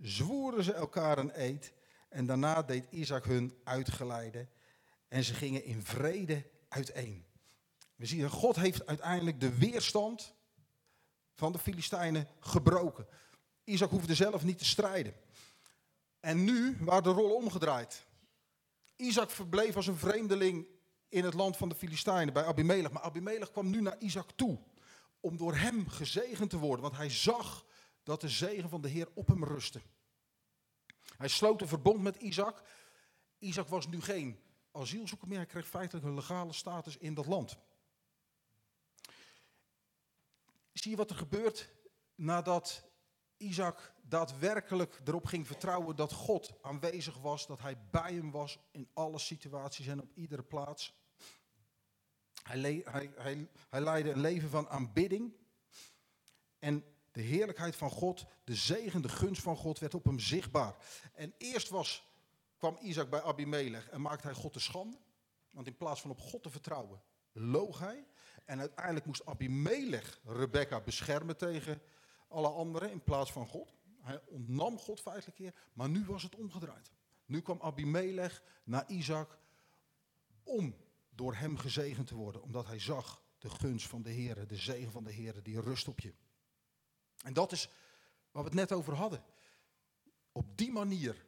S1: zwoeren ze elkaar een eed en daarna deed Isaac hun uitgeleiden en ze gingen in vrede uiteen. We zien, God heeft uiteindelijk de weerstand van de Filistijnen gebroken. Isaac hoefde zelf niet te strijden. En nu waren de rollen omgedraaid. Isaac verbleef als een vreemdeling in het land van de Filistijnen bij Abimelech. Maar Abimelech kwam nu naar Isaac toe om door hem gezegend te worden. Want hij zag dat de zegen van de Heer op hem rustte. Hij sloot een verbond met Isaac. Isaac was nu geen asielzoeker meer. Hij kreeg feitelijk een legale status in dat land. Zie je wat er gebeurt nadat Isaac daadwerkelijk erop ging vertrouwen dat God aanwezig was, dat hij bij hem was in alle situaties en op iedere plaats. Hij, leidde een leven van aanbidding. En de heerlijkheid van God, de zegen, de gunst van God werd op hem zichtbaar. En eerst was, kwam Isaac bij Abimelech en maakte hij God te schande. Want in plaats van op God te vertrouwen, loog hij. En uiteindelijk moest Abimelech Rebecca beschermen tegen alle anderen in plaats van God. Hij ontnam God feitelijk keer, maar nu was het omgedraaid. Nu kwam Abimelech naar Isaac om door hem gezegend te worden, omdat hij zag de gunst van de Heer, de zegen van de Heer, die rust op je. En dat is waar we het net over hadden. Op die manier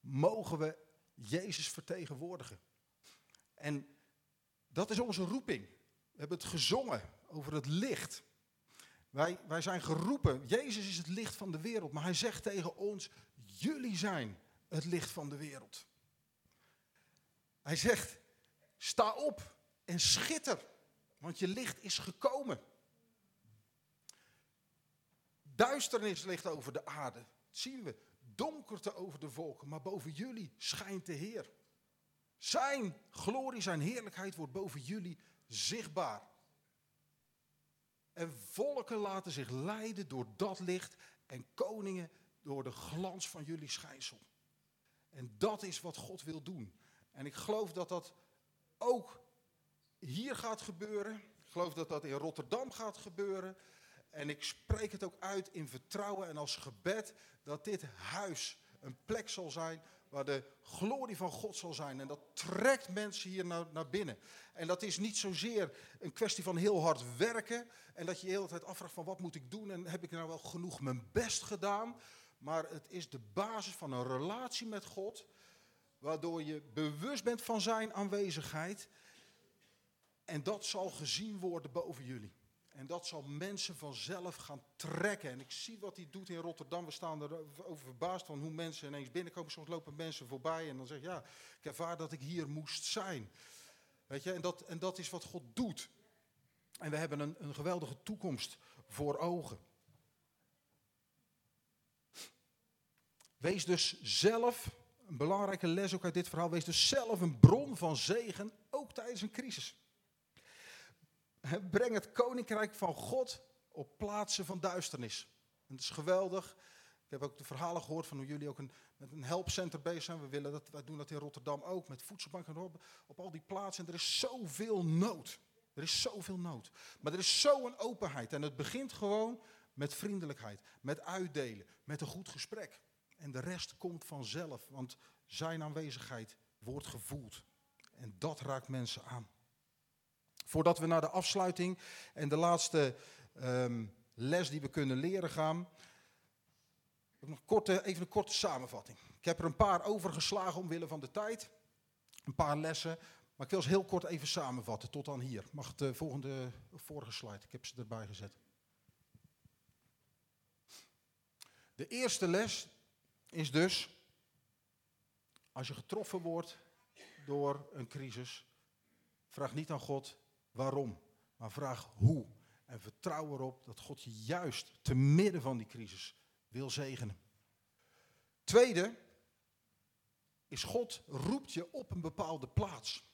S1: mogen we Jezus vertegenwoordigen. En dat is onze roeping. We hebben het gezongen over het licht. Wij, wij zijn geroepen. Jezus is het licht van de wereld. Maar hij zegt tegen ons: Jullie zijn het licht van de wereld. Hij zegt: Sta op en schitter, want je licht is gekomen. Duisternis ligt over de aarde. Dat zien we. Donkerte over de volken. Maar boven jullie schijnt de Heer. Zijn glorie, zijn heerlijkheid wordt boven jullie zichtbaar. En volken laten zich leiden door dat licht en koningen door de glans van jullie schijnsel. En dat is wat God wil doen. En ik geloof dat dat ook hier gaat gebeuren. Ik geloof dat dat in Rotterdam gaat gebeuren. En ik spreek het ook uit in vertrouwen en als gebed dat dit huis een plek zal zijn waar de glorie van God zal zijn. En dat trekt mensen hier naar, naar binnen. En dat is niet zozeer een kwestie van heel hard werken en dat je de hele tijd afvraagt van wat moet ik doen en heb ik nou wel genoeg mijn best gedaan. Maar het is de basis van een relatie met God, waardoor je bewust bent van zijn aanwezigheid. En dat zal gezien worden boven jullie. En dat zal mensen vanzelf gaan trekken. En ik zie wat hij doet in Rotterdam. We staan er over verbaasd van hoe mensen ineens binnenkomen. Soms lopen mensen voorbij en dan zeg je, ja, ik ervaar dat ik hier moest zijn. Weet je, en dat, en dat is wat God doet. En we hebben een, een geweldige toekomst voor ogen. Wees dus zelf, een belangrijke les ook uit dit verhaal, wees dus zelf een bron van zegen, ook tijdens een crisis. Breng het koninkrijk van God op plaatsen van duisternis. En dat is geweldig. Ik heb ook de verhalen gehoord van hoe jullie ook een, met een helpcenter bezig zijn. We willen dat, wij doen dat in Rotterdam ook, met voedselbanken op, op al die plaatsen. En er is zoveel nood. Er is zoveel nood. Maar er is zo'n openheid. En het begint gewoon met vriendelijkheid, met uitdelen, met een goed gesprek. En de rest komt vanzelf, want zijn aanwezigheid wordt gevoeld. En dat raakt mensen aan. Voordat we naar de afsluiting en de laatste um, les die we kunnen leren gaan. Korte, even een korte samenvatting. Ik heb er een paar overgeslagen omwille van de tijd. Een paar lessen. Maar ik wil ze heel kort even samenvatten, tot aan hier. Mag de volgende, vorige slide, ik heb ze erbij gezet. De eerste les is dus, als je getroffen wordt door een crisis, vraag niet aan God waarom, maar vraag hoe. En vertrouw erop dat God je juist te midden van die crisis wil zegenen. Tweede is God roept je op een bepaalde plaats.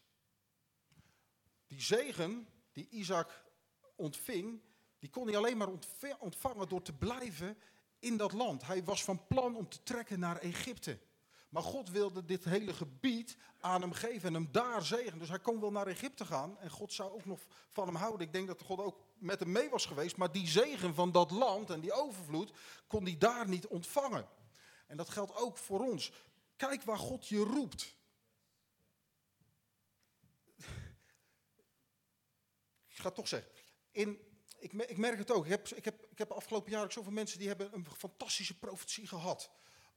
S1: Die zegen die Isaac ontving, die kon hij alleen maar ontvangen door te blijven in dat land. Hij was van plan om te trekken naar Egypte. Maar God wilde dit hele gebied aan hem geven en hem daar zegenen. Dus hij kon wel naar Egypte gaan en God zou ook nog van hem houden. Ik denk dat God ook met hem mee was geweest. Maar die zegen van dat land en die overvloed kon hij daar niet ontvangen. En dat geldt ook voor ons. Kijk waar God je roept. Ik ga het toch zeggen. In, ik, merk het ook. Ik heb, ik, heb, ik heb afgelopen jaar ook zoveel mensen die hebben een fantastische profetie gehad.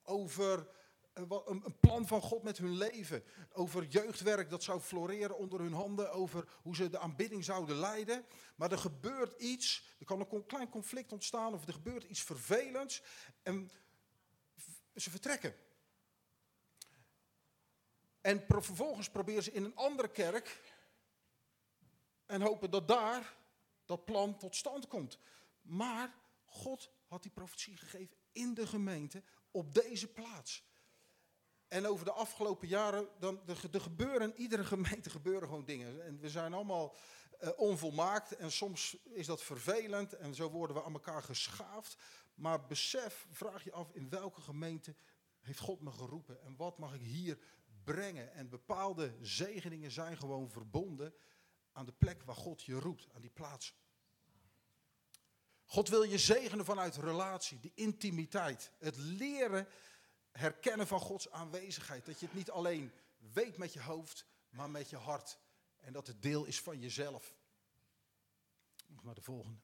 S1: Over een plan van God met hun leven. Over jeugdwerk dat zou floreren onder hun handen. Over hoe ze de aanbidding zouden leiden. Maar er gebeurt iets. Er kan een klein conflict ontstaan. Of er gebeurt iets vervelends. En ze vertrekken. En vervolgens proberen ze in een andere kerk. En hopen dat daar dat plan tot stand komt. Maar God had die profetie gegeven in de gemeente op deze plaats. En over de afgelopen jaren, dan, er, gebeuren, in iedere gemeente gebeuren gewoon dingen. En we zijn allemaal uh, onvolmaakt en soms is dat vervelend en zo worden we aan elkaar geschaafd. Maar besef, vraag je af in welke gemeente heeft God me geroepen en wat mag ik hier brengen. En bepaalde zegeningen zijn gewoon verbonden aan de plek waar God je roept, aan die plaats. God wil je zegenen vanuit relatie, die intimiteit, het leren herkennen van Gods aanwezigheid. Dat je het niet alleen weet met je hoofd, maar met je hart. En dat het deel is van jezelf. Nog naar de volgende.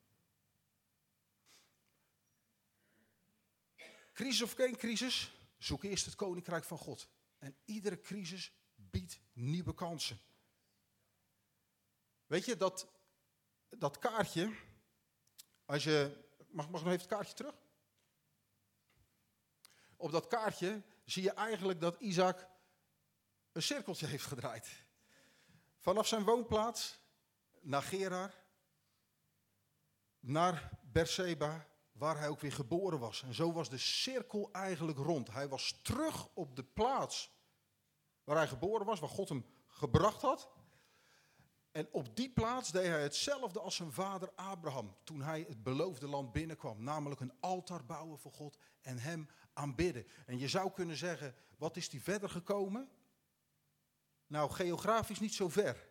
S1: Crisis of geen crisis, zoek eerst het koninkrijk van God. En iedere crisis biedt nieuwe kansen. Weet je, dat, dat kaartje, als je, mag, mag nog even het kaartje terug? Op dat kaartje zie je eigenlijk dat Isaac een cirkeltje heeft gedraaid. Vanaf zijn woonplaats naar Gerar, naar Berseba, waar hij ook weer geboren was. En zo was de cirkel eigenlijk rond. Hij was terug op de plaats waar hij geboren was, waar God hem gebracht had. En op die plaats deed hij hetzelfde als zijn vader Abraham toen hij het beloofde land binnenkwam. Namelijk een altaar bouwen voor God en hem aanbidden. En je zou kunnen zeggen, wat is die verder gekomen? Nou, geografisch niet zo ver.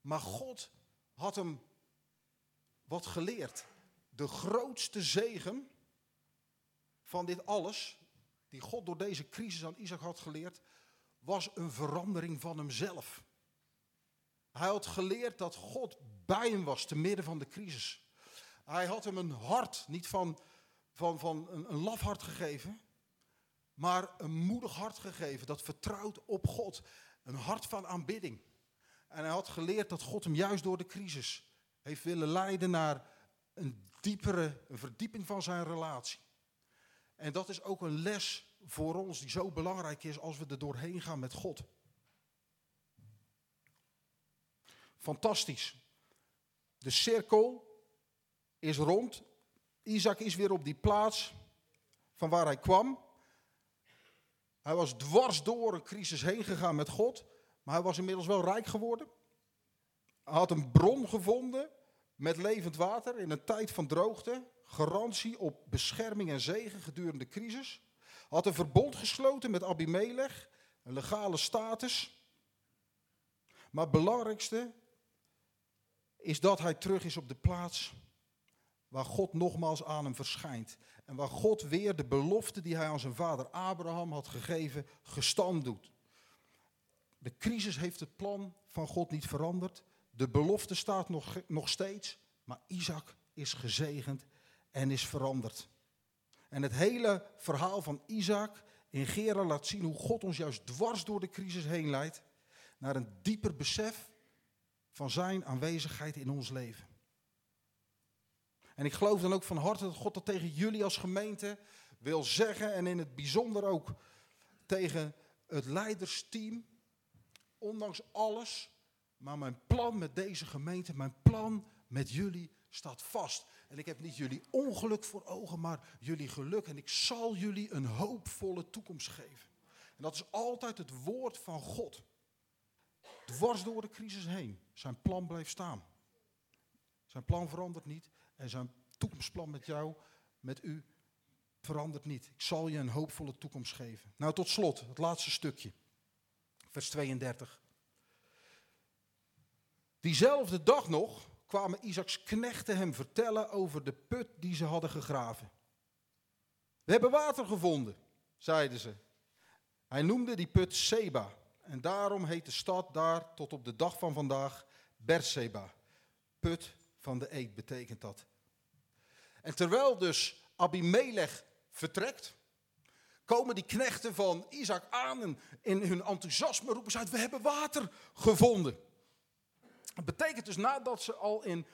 S1: Maar God had hem wat geleerd. De grootste zegen van dit alles, die God door deze crisis aan Isaac had geleerd, was een verandering van hemzelf. Hij had geleerd dat God bij hem was te midden van de crisis. Hij had hem een hart, niet van, van, van een, een gegeven, maar een moedig hart gegeven dat vertrouwt op God. Een hart van aanbidding. En hij had geleerd dat God hem juist door de crisis heeft willen leiden naar een diepere, een verdieping van zijn relatie. En dat is ook een les voor ons die zo belangrijk is als we er doorheen gaan met God. Fantastisch. De cirkel is rond. Isaac is weer op die plaats van waar hij kwam. Hij was dwars door een crisis heen gegaan met God, maar hij was inmiddels wel rijk geworden. Hij had een bron gevonden met levend water in een tijd van droogte, garantie op bescherming en zegen gedurende de crisis. Hij had een verbond gesloten met Abimelech, een legale status. Maar het belangrijkste is dat hij terug is op de plaats waar God nogmaals aan hem verschijnt. En waar God weer de belofte die hij aan zijn vader Abraham had gegeven, gestand doet. De crisis heeft het plan van God niet veranderd. De belofte staat nog, nog steeds. Maar Isaac is gezegend en is veranderd. En het hele verhaal van Isaac in Gera laat zien hoe God ons juist dwars door de crisis heen leidt. naar een dieper besef van zijn aanwezigheid in ons leven. En ik geloof dan ook van harte dat God dat tegen jullie als gemeente wil zeggen en in het bijzonder ook tegen het leidersteam. Ondanks alles, maar mijn plan met deze gemeente, mijn plan met jullie staat vast. En ik heb niet jullie ongeluk voor ogen, maar jullie geluk. En ik zal jullie een hoopvolle toekomst geven. En dat is altijd het woord van God. Dwars door de crisis heen. Zijn plan blijft staan. Zijn plan verandert niet. En zijn toekomstplan met jou, met u, verandert niet. Ik zal je een hoopvolle toekomst geven. Nou, tot slot, het laatste stukje. Vers 32. Diezelfde dag nog kwamen Isaacs knechten hem vertellen over de put die ze hadden gegraven. We hebben water gevonden, zeiden ze. Hij noemde die put Seba. En daarom heet de stad daar tot op de dag van vandaag Berseba. Put van de eet betekent dat. En terwijl dus Abimelech vertrekt, komen die knechten van Isaac aan en in hun enthousiasme roepen ze uit, we hebben water gevonden. Dat betekent dus nadat ze al in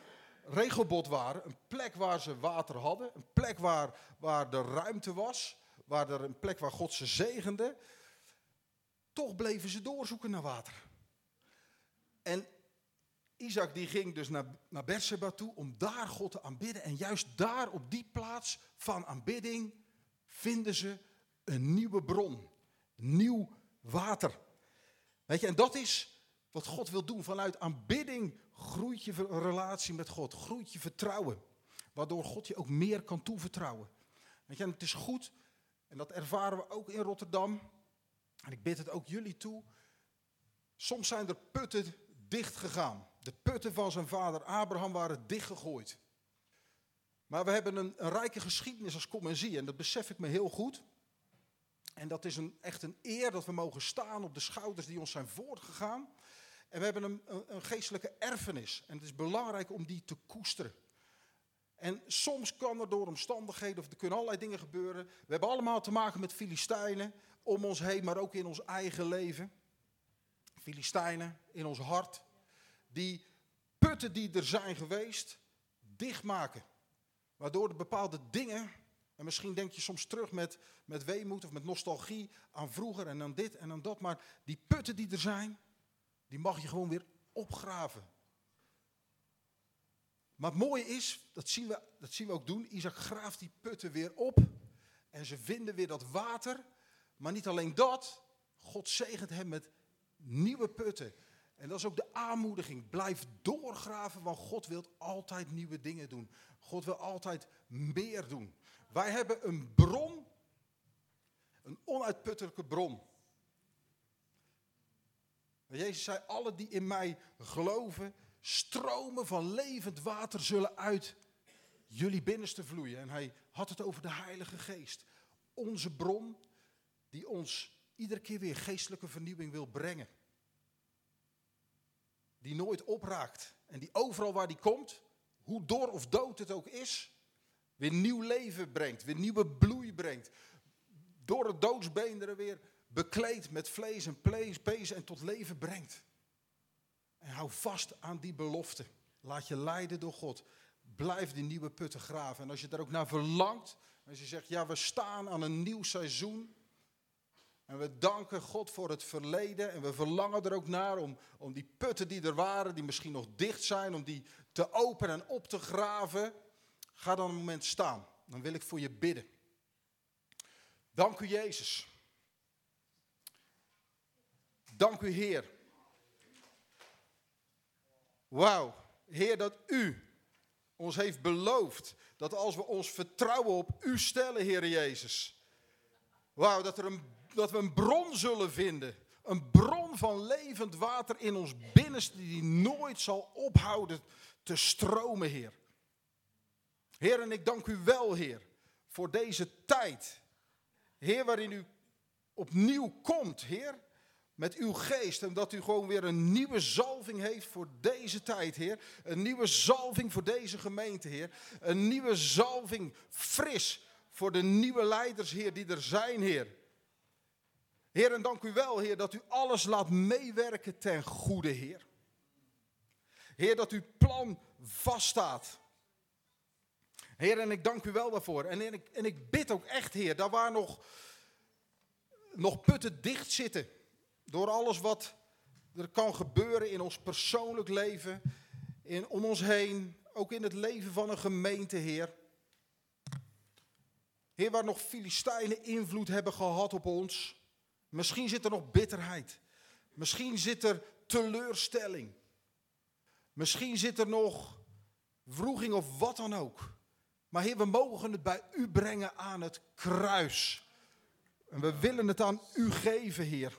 S1: Regelbot waren, een plek waar ze water hadden, een plek waar, waar de ruimte was, waar er een plek waar God ze zegende, toch bleven ze doorzoeken naar water. En Isaac die ging dus naar, naar Berseba toe om daar God te aanbidden. En juist daar op die plaats van aanbidding vinden ze een nieuwe bron, nieuw water. Weet je, en dat is wat God wil doen. Vanuit aanbidding groeit je relatie met God, groeit je vertrouwen. Waardoor God je ook meer kan toevertrouwen. Weet je, en het is goed, en dat ervaren we ook in Rotterdam. En ik bid het ook jullie toe. Soms zijn er putten dicht gegaan. De putten van zijn vader Abraham waren dichtgegooid. Maar we hebben een, een rijke geschiedenis als kom en zie. En dat besef ik me heel goed. En dat is een, echt een eer dat we mogen staan op de schouders die ons zijn voortgegaan. En we hebben een, een, geestelijke erfenis. En het is belangrijk om die te koesteren. En soms kan er door omstandigheden, of er kunnen allerlei dingen gebeuren. We hebben allemaal te maken met Filistijnen om ons heen, maar ook in ons eigen leven. Filistijnen in ons hart. Die putten die er zijn geweest, dichtmaken. Waardoor er bepaalde dingen, en misschien denk je soms terug met, met weemoed of met nostalgie aan vroeger en aan dit en aan dat. Maar die putten die er zijn, die mag je gewoon weer opgraven. Maar het mooie is, dat zien we, dat zien we ook doen, Isaac graaft die putten weer op. En ze vinden weer dat water. Maar niet alleen dat, God zegent hem met nieuwe putten. En dat is ook de aanmoediging. Blijf doorgraven, want God wil altijd nieuwe dingen doen. God wil altijd meer doen. Wij hebben een bron, een onuitputtelijke bron. Jezus zei, alle die in mij geloven, stromen van levend water zullen uit jullie binnenste vloeien. En hij had het over de Heilige Geest. Onze bron die ons iedere keer weer geestelijke vernieuwing wil brengen. Die nooit opraakt. En die overal waar die komt, hoe door of dood het ook is, weer nieuw leven brengt. Weer nieuwe bloei brengt. Door het doodsbeenderen weer bekleed met vlees en pees en tot leven brengt. En hou vast aan die belofte. Laat je leiden door God. Blijf die nieuwe putten graven. En als je daar ook naar verlangt, als je zegt, ja, we staan aan een nieuw seizoen. En we danken God voor het verleden. En we verlangen er ook naar om, om die putten die er waren, die misschien nog dicht zijn, om die te openen en op te graven. Ga dan een moment staan. Dan wil ik voor je bidden. Dank u, Jezus. Dank u, Heer. Wauw, Heer, dat u ons heeft beloofd dat als we ons vertrouwen op u stellen, Heer Jezus. Wauw, dat, er een, dat we een bron zullen vinden. Een bron van levend water in ons binnenste die nooit zal ophouden te stromen, Heer. Heer, en ik dank u wel, Heer, voor deze tijd. Heer, waarin u opnieuw komt, Heer met uw geest. En dat u gewoon weer een nieuwe zalving heeft voor deze tijd, Heer. Een nieuwe zalving voor deze gemeente, Heer. Een nieuwe zalving, fris, voor de nieuwe leiders, Heer, die er zijn, Heer. Heer, en dank u wel, Heer, dat u alles laat meewerken ten goede, Heer. Heer, dat uw plan vaststaat. Heer, en ik dank u wel daarvoor. En, ik, en ik bid ook echt, Heer, daar waar nog, nog putten dicht zitten. Door alles wat er kan gebeuren in ons persoonlijk leven, in, om ons heen, ook in het leven van een gemeente, Heer. Heer, waar nog Filistijnen invloed hebben gehad op ons. Misschien zit er nog bitterheid. Misschien zit er teleurstelling. Misschien zit er nog vroeging of wat dan ook. Maar Heer, we mogen het bij u brengen aan het kruis. En we willen het aan u geven, Heer.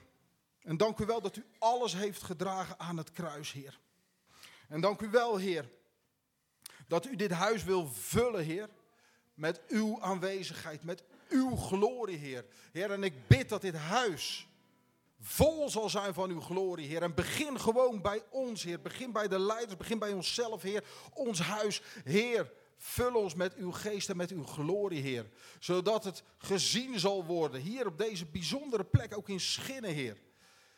S1: En dank u wel dat u alles heeft gedragen aan het kruis, Heer. En dank u wel, Heer, dat u dit huis wil vullen, Heer, met uw aanwezigheid, met uw glorie, Heer. Heer, en ik bid dat dit huis vol zal zijn van uw glorie, Heer. En begin gewoon bij ons, Heer. Begin bij de leiders, begin bij onszelf, Heer. Ons huis, Heer. Vul ons met uw geest en met uw glorie, Heer. Zodat het gezien zal worden, hier op deze bijzondere plek, ook in Schinnen, Heer.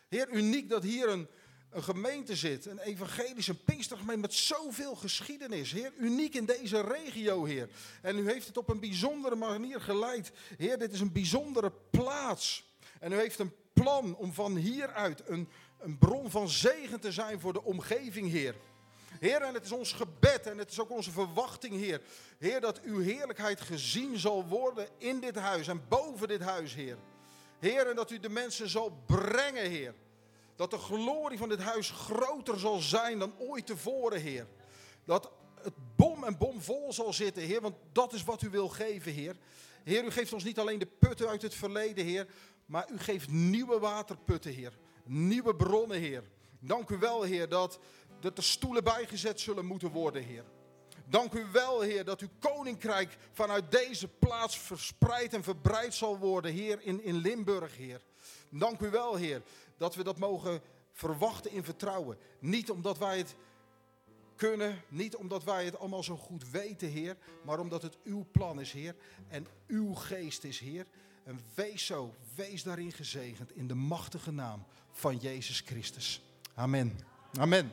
S1: Heer, uniek dat hier een, een gemeente zit, een evangelische Pinkstergemeente met zoveel geschiedenis. Heer, uniek in deze regio, Heer. En u heeft het op een bijzondere manier geleid. Heer, dit is een bijzondere plaats. En u heeft een plan om van hieruit een, een bron van zegen te zijn voor de omgeving, Heer. Heer, en het is ons gebed en het is ook onze verwachting, Heer. Heer, dat uw heerlijkheid gezien zal worden in dit huis en boven dit huis, Heer. Heer, en dat u de mensen zal brengen, Heer. Dat de glorie van dit huis groter zal zijn dan ooit tevoren, Heer. Dat het bom en bom vol zal zitten, Heer, want dat is wat u wil geven, Heer. Heer, u geeft ons niet alleen de putten uit het verleden, Heer, maar u geeft nieuwe waterputten, Heer. Nieuwe bronnen, Heer. Dank u wel, Heer, dat, dat er stoelen bijgezet zullen moeten worden, Heer. Dank u wel, Heer, dat uw koninkrijk vanuit deze plaats verspreid en verbreid zal worden, Heer, in, in Limburg, Heer. Dank u wel, Heer, dat we dat mogen verwachten in vertrouwen. Niet omdat wij het kunnen, niet omdat wij het allemaal zo goed weten, Heer, maar omdat het uw plan is, Heer, en uw geest is, Heer. En wees zo, wees daarin gezegend in de machtige naam van Jezus Christus. Amen. Amen.